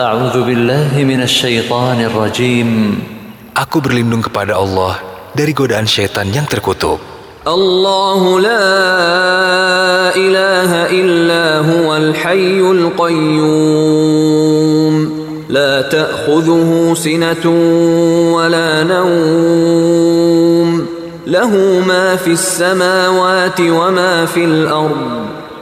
أعوذ بالله من الشيطان الرجيم Aku berlindung kepada Allah dari godaan syaitan yang terkutuk. الله لا إله إلا هو الحي القيوم لا تأخذه سنة ولا نوم له ما في السماوات وما في الأرض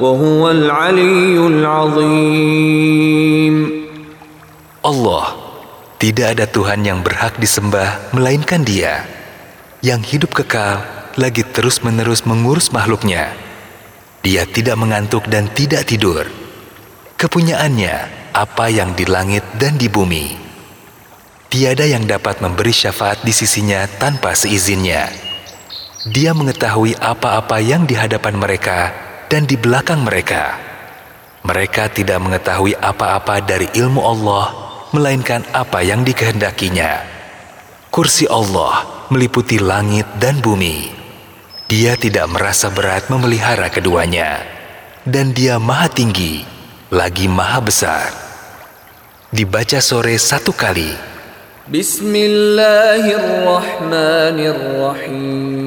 وهو العلي العظيم Allah, tidak ada Tuhan yang berhak disembah melainkan Dia, yang hidup kekal lagi terus-menerus mengurus makhluknya. Dia tidak mengantuk dan tidak tidur. Kepunyaannya apa yang di langit dan di bumi. Tiada yang dapat memberi syafaat di sisinya tanpa seizinnya. Dia mengetahui apa-apa yang di hadapan mereka dan di belakang mereka. Mereka tidak mengetahui apa-apa dari ilmu Allah, melainkan apa yang dikehendakinya. Kursi Allah meliputi langit dan bumi. Dia tidak merasa berat memelihara keduanya, dan Dia Maha Tinggi, lagi Maha Besar. Dibaca sore satu kali. Bismillahirrahmanirrahim.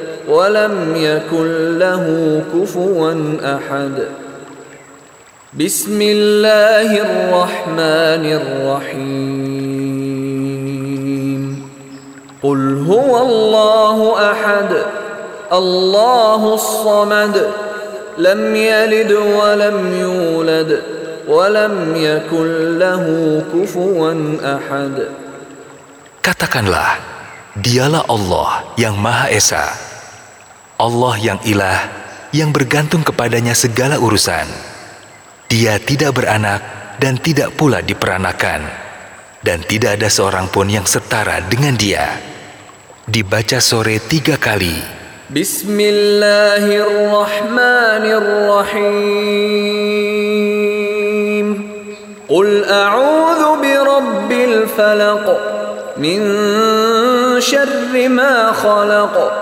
ولم يكن له كفوا أحد. بسم الله الرحمن الرحيم. قل هو الله أحد الله الصمد لم يلد ولم يولد ولم يكن له كفوا أحد. Katakanlah, dialah Allah yang Maha Esa. Allah yang ilah, yang bergantung kepadanya segala urusan. Dia tidak beranak dan tidak pula diperanakan, dan tidak ada seorang pun yang setara dengan dia. Dibaca sore tiga kali. Bismillahirrahmanirrahim. Qul a'udzu birabbil falak. min syarri ma khalaq.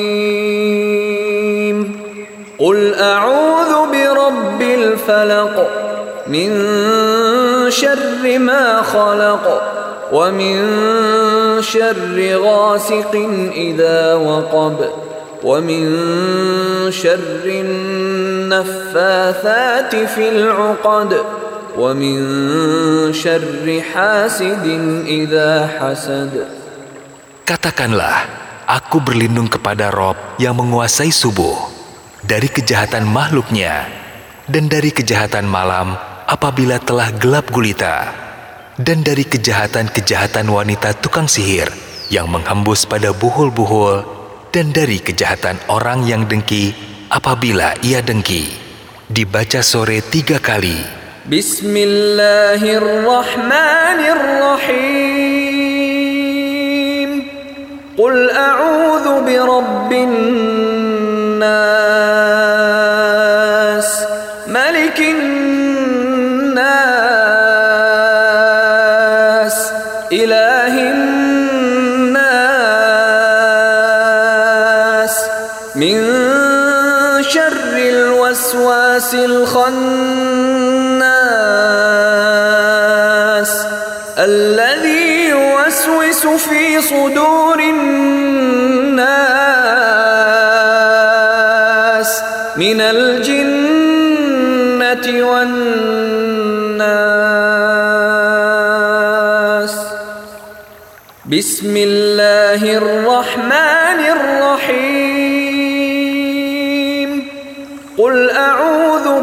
الفلق من شر ما خلق ومن شر غاسق إذا وقب ومن شر النفاثات في العقد ومن شر حاسد إذا حسد Katakanlah, aku berlindung kepada Rob yang menguasai subuh, dari kejahatan makhluknya, dan dari kejahatan malam apabila telah gelap gulita, dan dari kejahatan-kejahatan wanita tukang sihir yang menghembus pada buhul-buhul dan dari kejahatan orang yang dengki apabila ia dengki. Dibaca sore tiga kali. Bismillahirrahmanirrahim. Qul a'udzu birabbin nas, إله الناس من شر الوسواس الخناس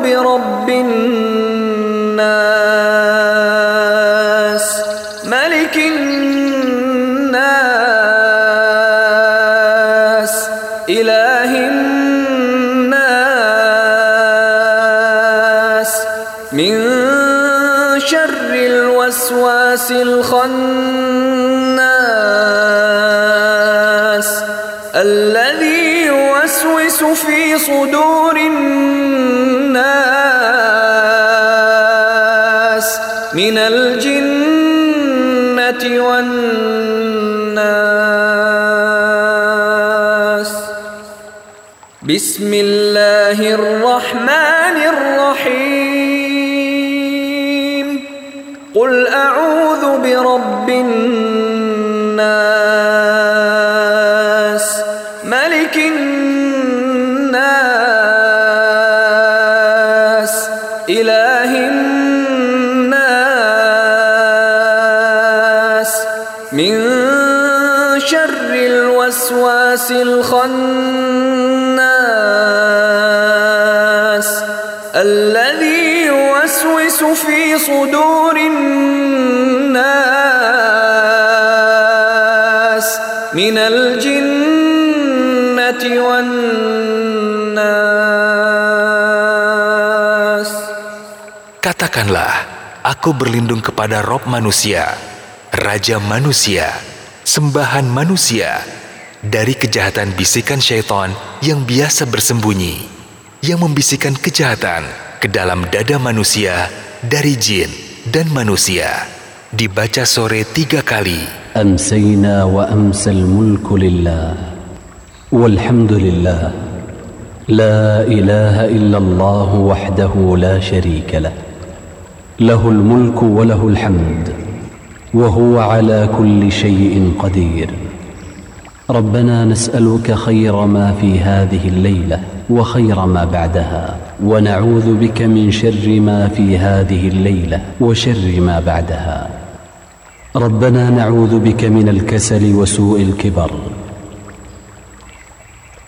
برب الناس ملك الناس إله الناس. من شر الوسواس الخناس من الجنة والناس. بسم الله الرحمن الرحيم. قل أعوذ برب الناس شر الوسواس الخناس الذي يوسوس في صدور الناس من الجنة والناس Katakanlah, aku berlindung kepada Rob manusia, Raja manusia, sembahan manusia dari kejahatan bisikan syaitan yang biasa bersembunyi, yang membisikkan kejahatan ke dalam dada manusia dari jin dan manusia. Dibaca sore tiga kali. Amsayna wa amsal mulku lillah. Walhamdulillah. La ilaha illallah wahdahu la sharika lah. Lahul mulku wa lahul hamd. وهو على كل شيء قدير. ربنا نسألك خير ما في هذه الليلة وخير ما بعدها ونعوذ بك من شر ما في هذه الليلة وشر ما بعدها. ربنا نعوذ بك من الكسل وسوء الكبر.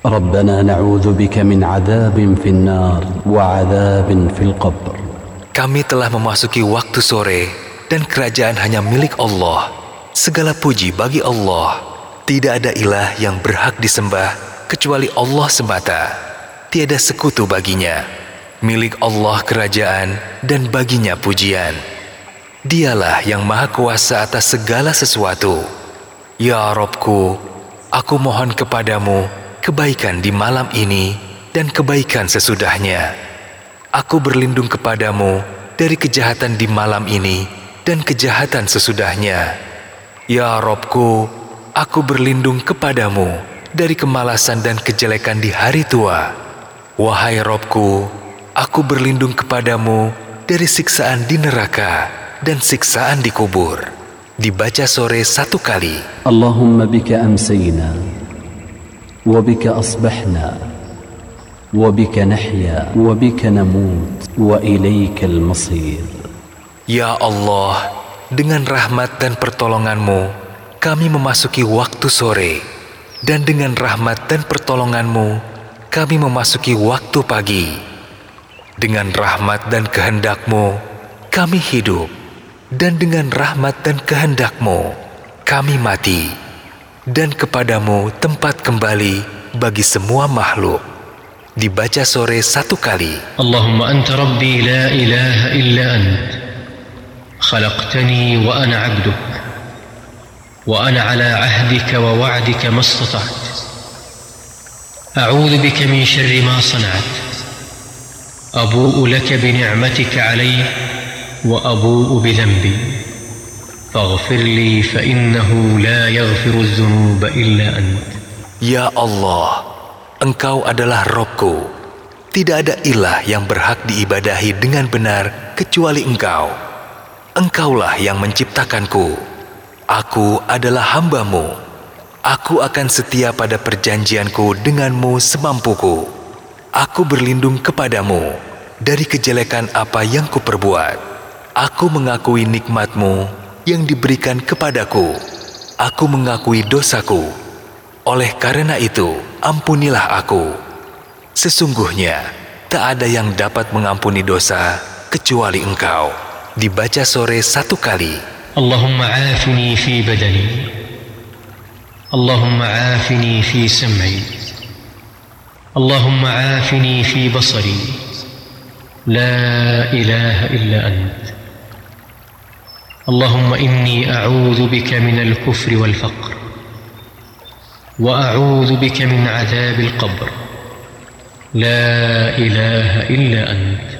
ربنا نعوذ بك من عذاب في النار وعذاب في القبر. Kami telah memasuki waktu sore dan kerajaan hanya milik Allah. Segala puji bagi Allah. Tidak ada ilah yang berhak disembah kecuali Allah semata. Tiada sekutu baginya. Milik Allah kerajaan dan baginya pujian. Dialah yang maha kuasa atas segala sesuatu. Ya Robku, aku mohon kepadamu kebaikan di malam ini dan kebaikan sesudahnya. Aku berlindung kepadamu dari kejahatan di malam ini dan kejahatan sesudahnya. Ya Robku, aku berlindung kepadamu dari kemalasan dan kejelekan di hari tua. Wahai Robku, aku berlindung kepadamu dari siksaan di neraka dan siksaan di kubur. Dibaca sore satu kali. Allahumma bika amsayna, wabika asbahna, wabika nahya, wabika namut, wa ilaikal masir. Ya Allah, dengan rahmat dan pertolonganmu, kami memasuki waktu sore, dan dengan rahmat dan pertolonganmu, kami memasuki waktu pagi. Dengan rahmat dan kehendakmu, kami hidup, dan dengan rahmat dan kehendakmu, kami mati, dan kepadamu tempat kembali bagi semua makhluk dibaca sore satu kali. Allahumma anta rabbi la ilaha illa anta. خلقتني وأنا عبدك وأنا على عهدك ووعدك ما استطعت أعوذ بك من شر ما صنعت أبوء لك بنعمتك علي وأبوء بذنبي فاغفر لي فإنه لا يغفر الذنوب إلا أنت Ya Allah, Engkau adalah Robku. Tidak ada ilah yang berhak diibadahi dengan benar kecuali Engkau. Engkaulah yang menciptakanku. Aku adalah hambamu. Aku akan setia pada perjanjianku denganmu semampuku. Aku berlindung kepadamu dari kejelekan apa yang kuperbuat. Aku mengakui nikmatmu yang diberikan kepadaku. Aku mengakui dosaku. Oleh karena itu, ampunilah aku. Sesungguhnya, tak ada yang dapat mengampuni dosa kecuali engkau. dibaca sore satu kali. Allahumma afini fi badani. Allahumma afini fi sam'i. Allahumma afini fi basari. لا إله إلا أنت اللهم إني أعوذ بك من الكفر والفقر وأعوذ بك من عذاب القبر لا إله إلا أنت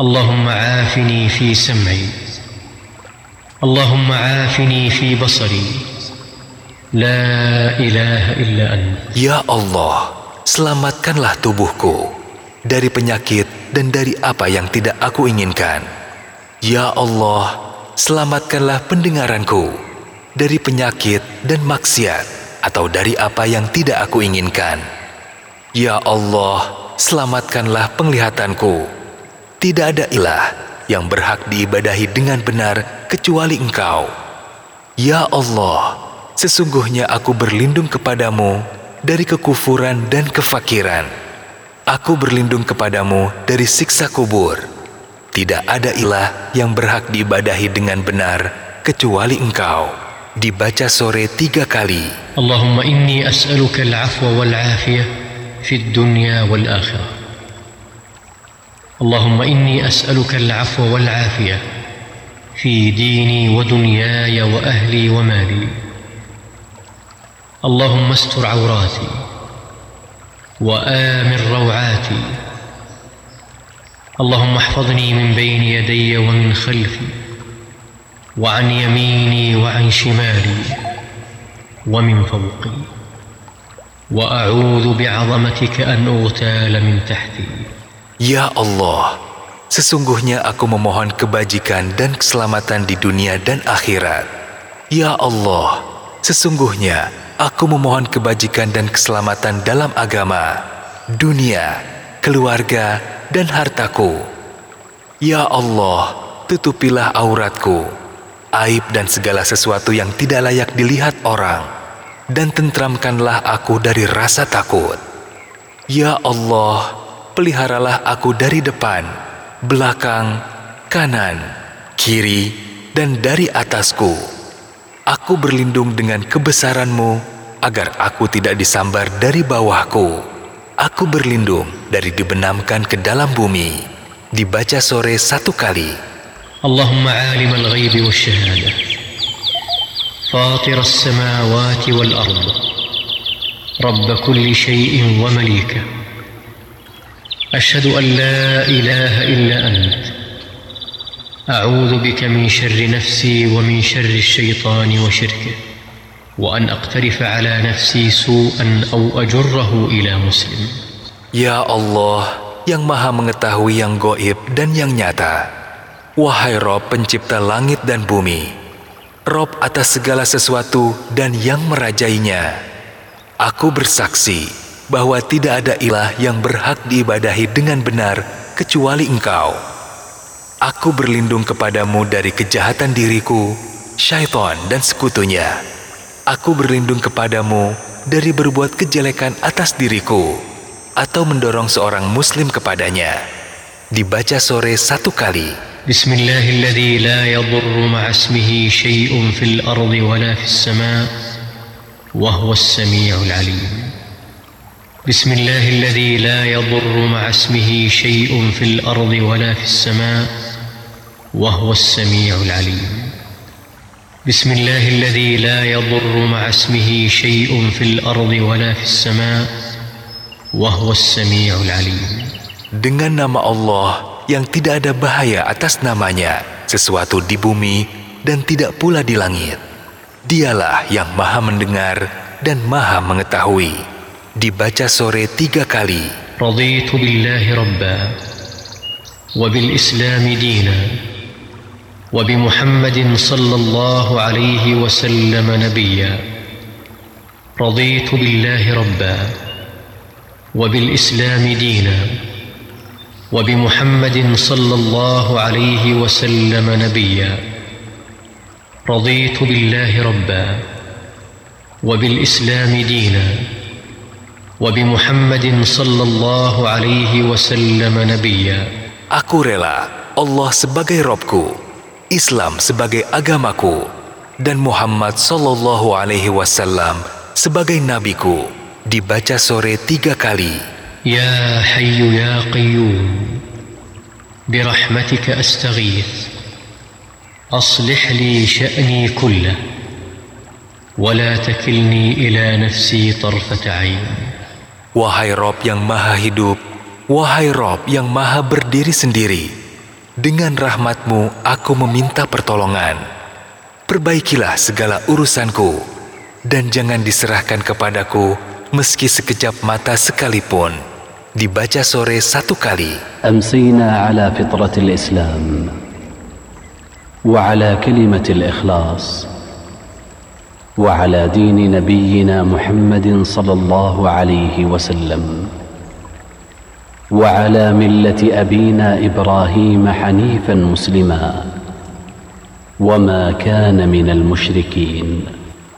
اللهم عافني في سمعي اللهم عافني في بصري لا اله الا انت Ya Allah, selamatkanlah tubuhku dari penyakit dan dari apa yang tidak aku inginkan. Ya Allah, selamatkanlah pendengaranku dari penyakit dan maksiat atau dari apa yang tidak aku inginkan. Ya Allah, selamatkanlah penglihatanku. tidak ada ilah yang berhak diibadahi dengan benar kecuali Engkau. Ya Allah, sesungguhnya aku berlindung kepadamu dari kekufuran dan kefakiran. Aku berlindung kepadamu dari siksa kubur. Tidak ada ilah yang berhak diibadahi dengan benar kecuali Engkau. Dibaca sore tiga kali. Allahumma inni as'aluka al-afwa wal-afiyah fid dunya wal-akhirah. اللهم إني أسألك العفو والعافية في ديني ودنياي وأهلي ومالي. اللهم استر عوراتي وآمن روعاتي. اللهم احفظني من بين يدي ومن خلفي وعن يميني وعن شمالي ومن فوقي. وأعوذ بعظمتك أن أغتال من تحتي. Ya Allah, sesungguhnya aku memohon kebajikan dan keselamatan di dunia dan akhirat. Ya Allah, sesungguhnya aku memohon kebajikan dan keselamatan dalam agama, dunia, keluarga, dan hartaku. Ya Allah, tutupilah auratku, aib dan segala sesuatu yang tidak layak dilihat orang, dan tentramkanlah aku dari rasa takut. Ya Allah, peliharalah aku dari depan, belakang, kanan, kiri, dan dari atasku. Aku berlindung dengan kebesaranmu, agar aku tidak disambar dari bawahku. Aku berlindung dari dibenamkan ke dalam bumi. Dibaca sore satu kali. Allahumma alim al-ghaybi wa shahada. Fatir as-samawati wal-ardu. Rabb kulli Shay'in wa-Malikah. اشهد ان لا اله الا انت اعوذ بك من شر نفسي ومن شر الشيطان وشركه وان اقترف على نفسي سوءا او اجره الى مسلم Ya Allah, yang maha mengetahui yang goib dan yang nyata. Wahai Rob pencipta langit dan bumi, Rob atas segala sesuatu dan yang merajainya. Aku bersaksi bahwa tidak ada ilah yang berhak diibadahi dengan benar kecuali engkau. Aku berlindung kepadamu dari kejahatan diriku, syaitan dan sekutunya. Aku berlindung kepadamu dari berbuat kejelekan atas diriku atau mendorong seorang muslim kepadanya. Dibaca sore satu kali. بسم الله الذي لا يضر مع اسمه شيء في الارض ولا في السماء وهو السميع العليم بسم الله الذي لا يضر مع اسمه شيء في الارض ولا في السماء وهو السميع العليم بسم الله الذي لا يضر مع اسمه شيء في الارض ولا في السماء وهو السميع العليم Dengan nama Allah yang tidak ada bahaya atas namanya, sesuatu di bumi dan tidak pula di langit. Dialah yang maha mendengar dan maha mengetahui. Dibaca sore tiga kali. رضيت بالله ربا وبالاسلام دينا وبمحمد صلى الله عليه وسلم نبيا رضيت بالله ربا وبالاسلام دينا وبمحمد صلى الله عليه وسلم نبيا رضيت بالله ربا وبالاسلام دينا وبمحمد صلى الله عليه وسلم نبيا Aku rela Allah sebagai Robku, Islam sebagai agamaku, dan Muhammad Sallallahu Alaihi Wasallam sebagai nabiku. Dibaca sore tiga kali. يا حي يا قيوم برحمتك استغيث اصلح لي شاني كله ولا تكلني إلى نفسي طرفه عين Wahai Rob yang maha hidup, wahai Rob yang maha berdiri sendiri, dengan rahmatmu aku meminta pertolongan. Perbaikilah segala urusanku, dan jangan diserahkan kepadaku meski sekejap mata sekalipun. Dibaca sore satu kali. Amsina ala fitratil Islam wa ala kalimatil ikhlas. وعلى دين نبينا محمد صلى الله عليه وسلم وعلى ملة أبينا إبراهيم حنيفا مسلما وما كان من المشركين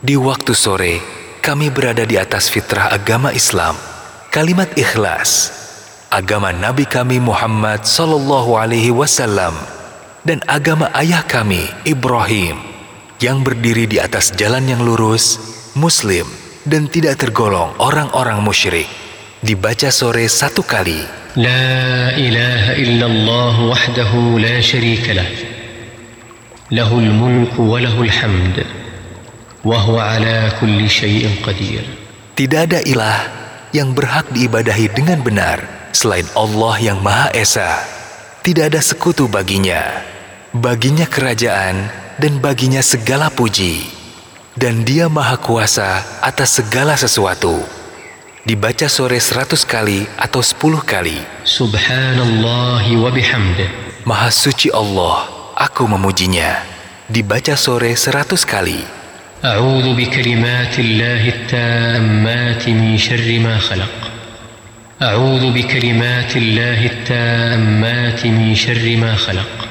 Di waktu sore, kami berada di atas fitrah agama Islam, kalimat ikhlas, agama Nabi kami Muhammad Sallallahu Alaihi Wasallam, dan agama ayah kami Ibrahim, yang berdiri di atas jalan yang lurus, muslim, dan tidak tergolong orang-orang musyrik. Dibaca sore satu kali. La ilaha illallah wahdahu la syarika. Lahul mulku wa hamd. Wahuwa ala kulli syai'in qadir. Tidak ada ilah yang berhak diibadahi dengan benar selain Allah yang Maha Esa. Tidak ada sekutu baginya. Baginya kerajaan dan baginya segala puji. Dan dia Maha Kuasa atas segala sesuatu. Dibaca sore seratus kali atau sepuluh kali. سبحان الله وبحمده Maha suci Allah, aku memujinya. Dibaca sore seratus kali. اعوذ بكلمات الله التامات من شر ما خلق اعوذ بكلمات الله التامات من شر ما خلق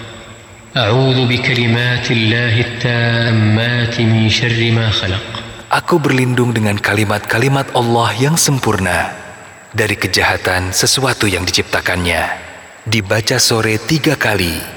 اعوذ بكلمات الله التامات من شر ما خلق Aku berlindung dengan kalimat-kalimat Allah yang sempurna dari kejahatan sesuatu yang diciptakannya. Dibaca sore tiga kali.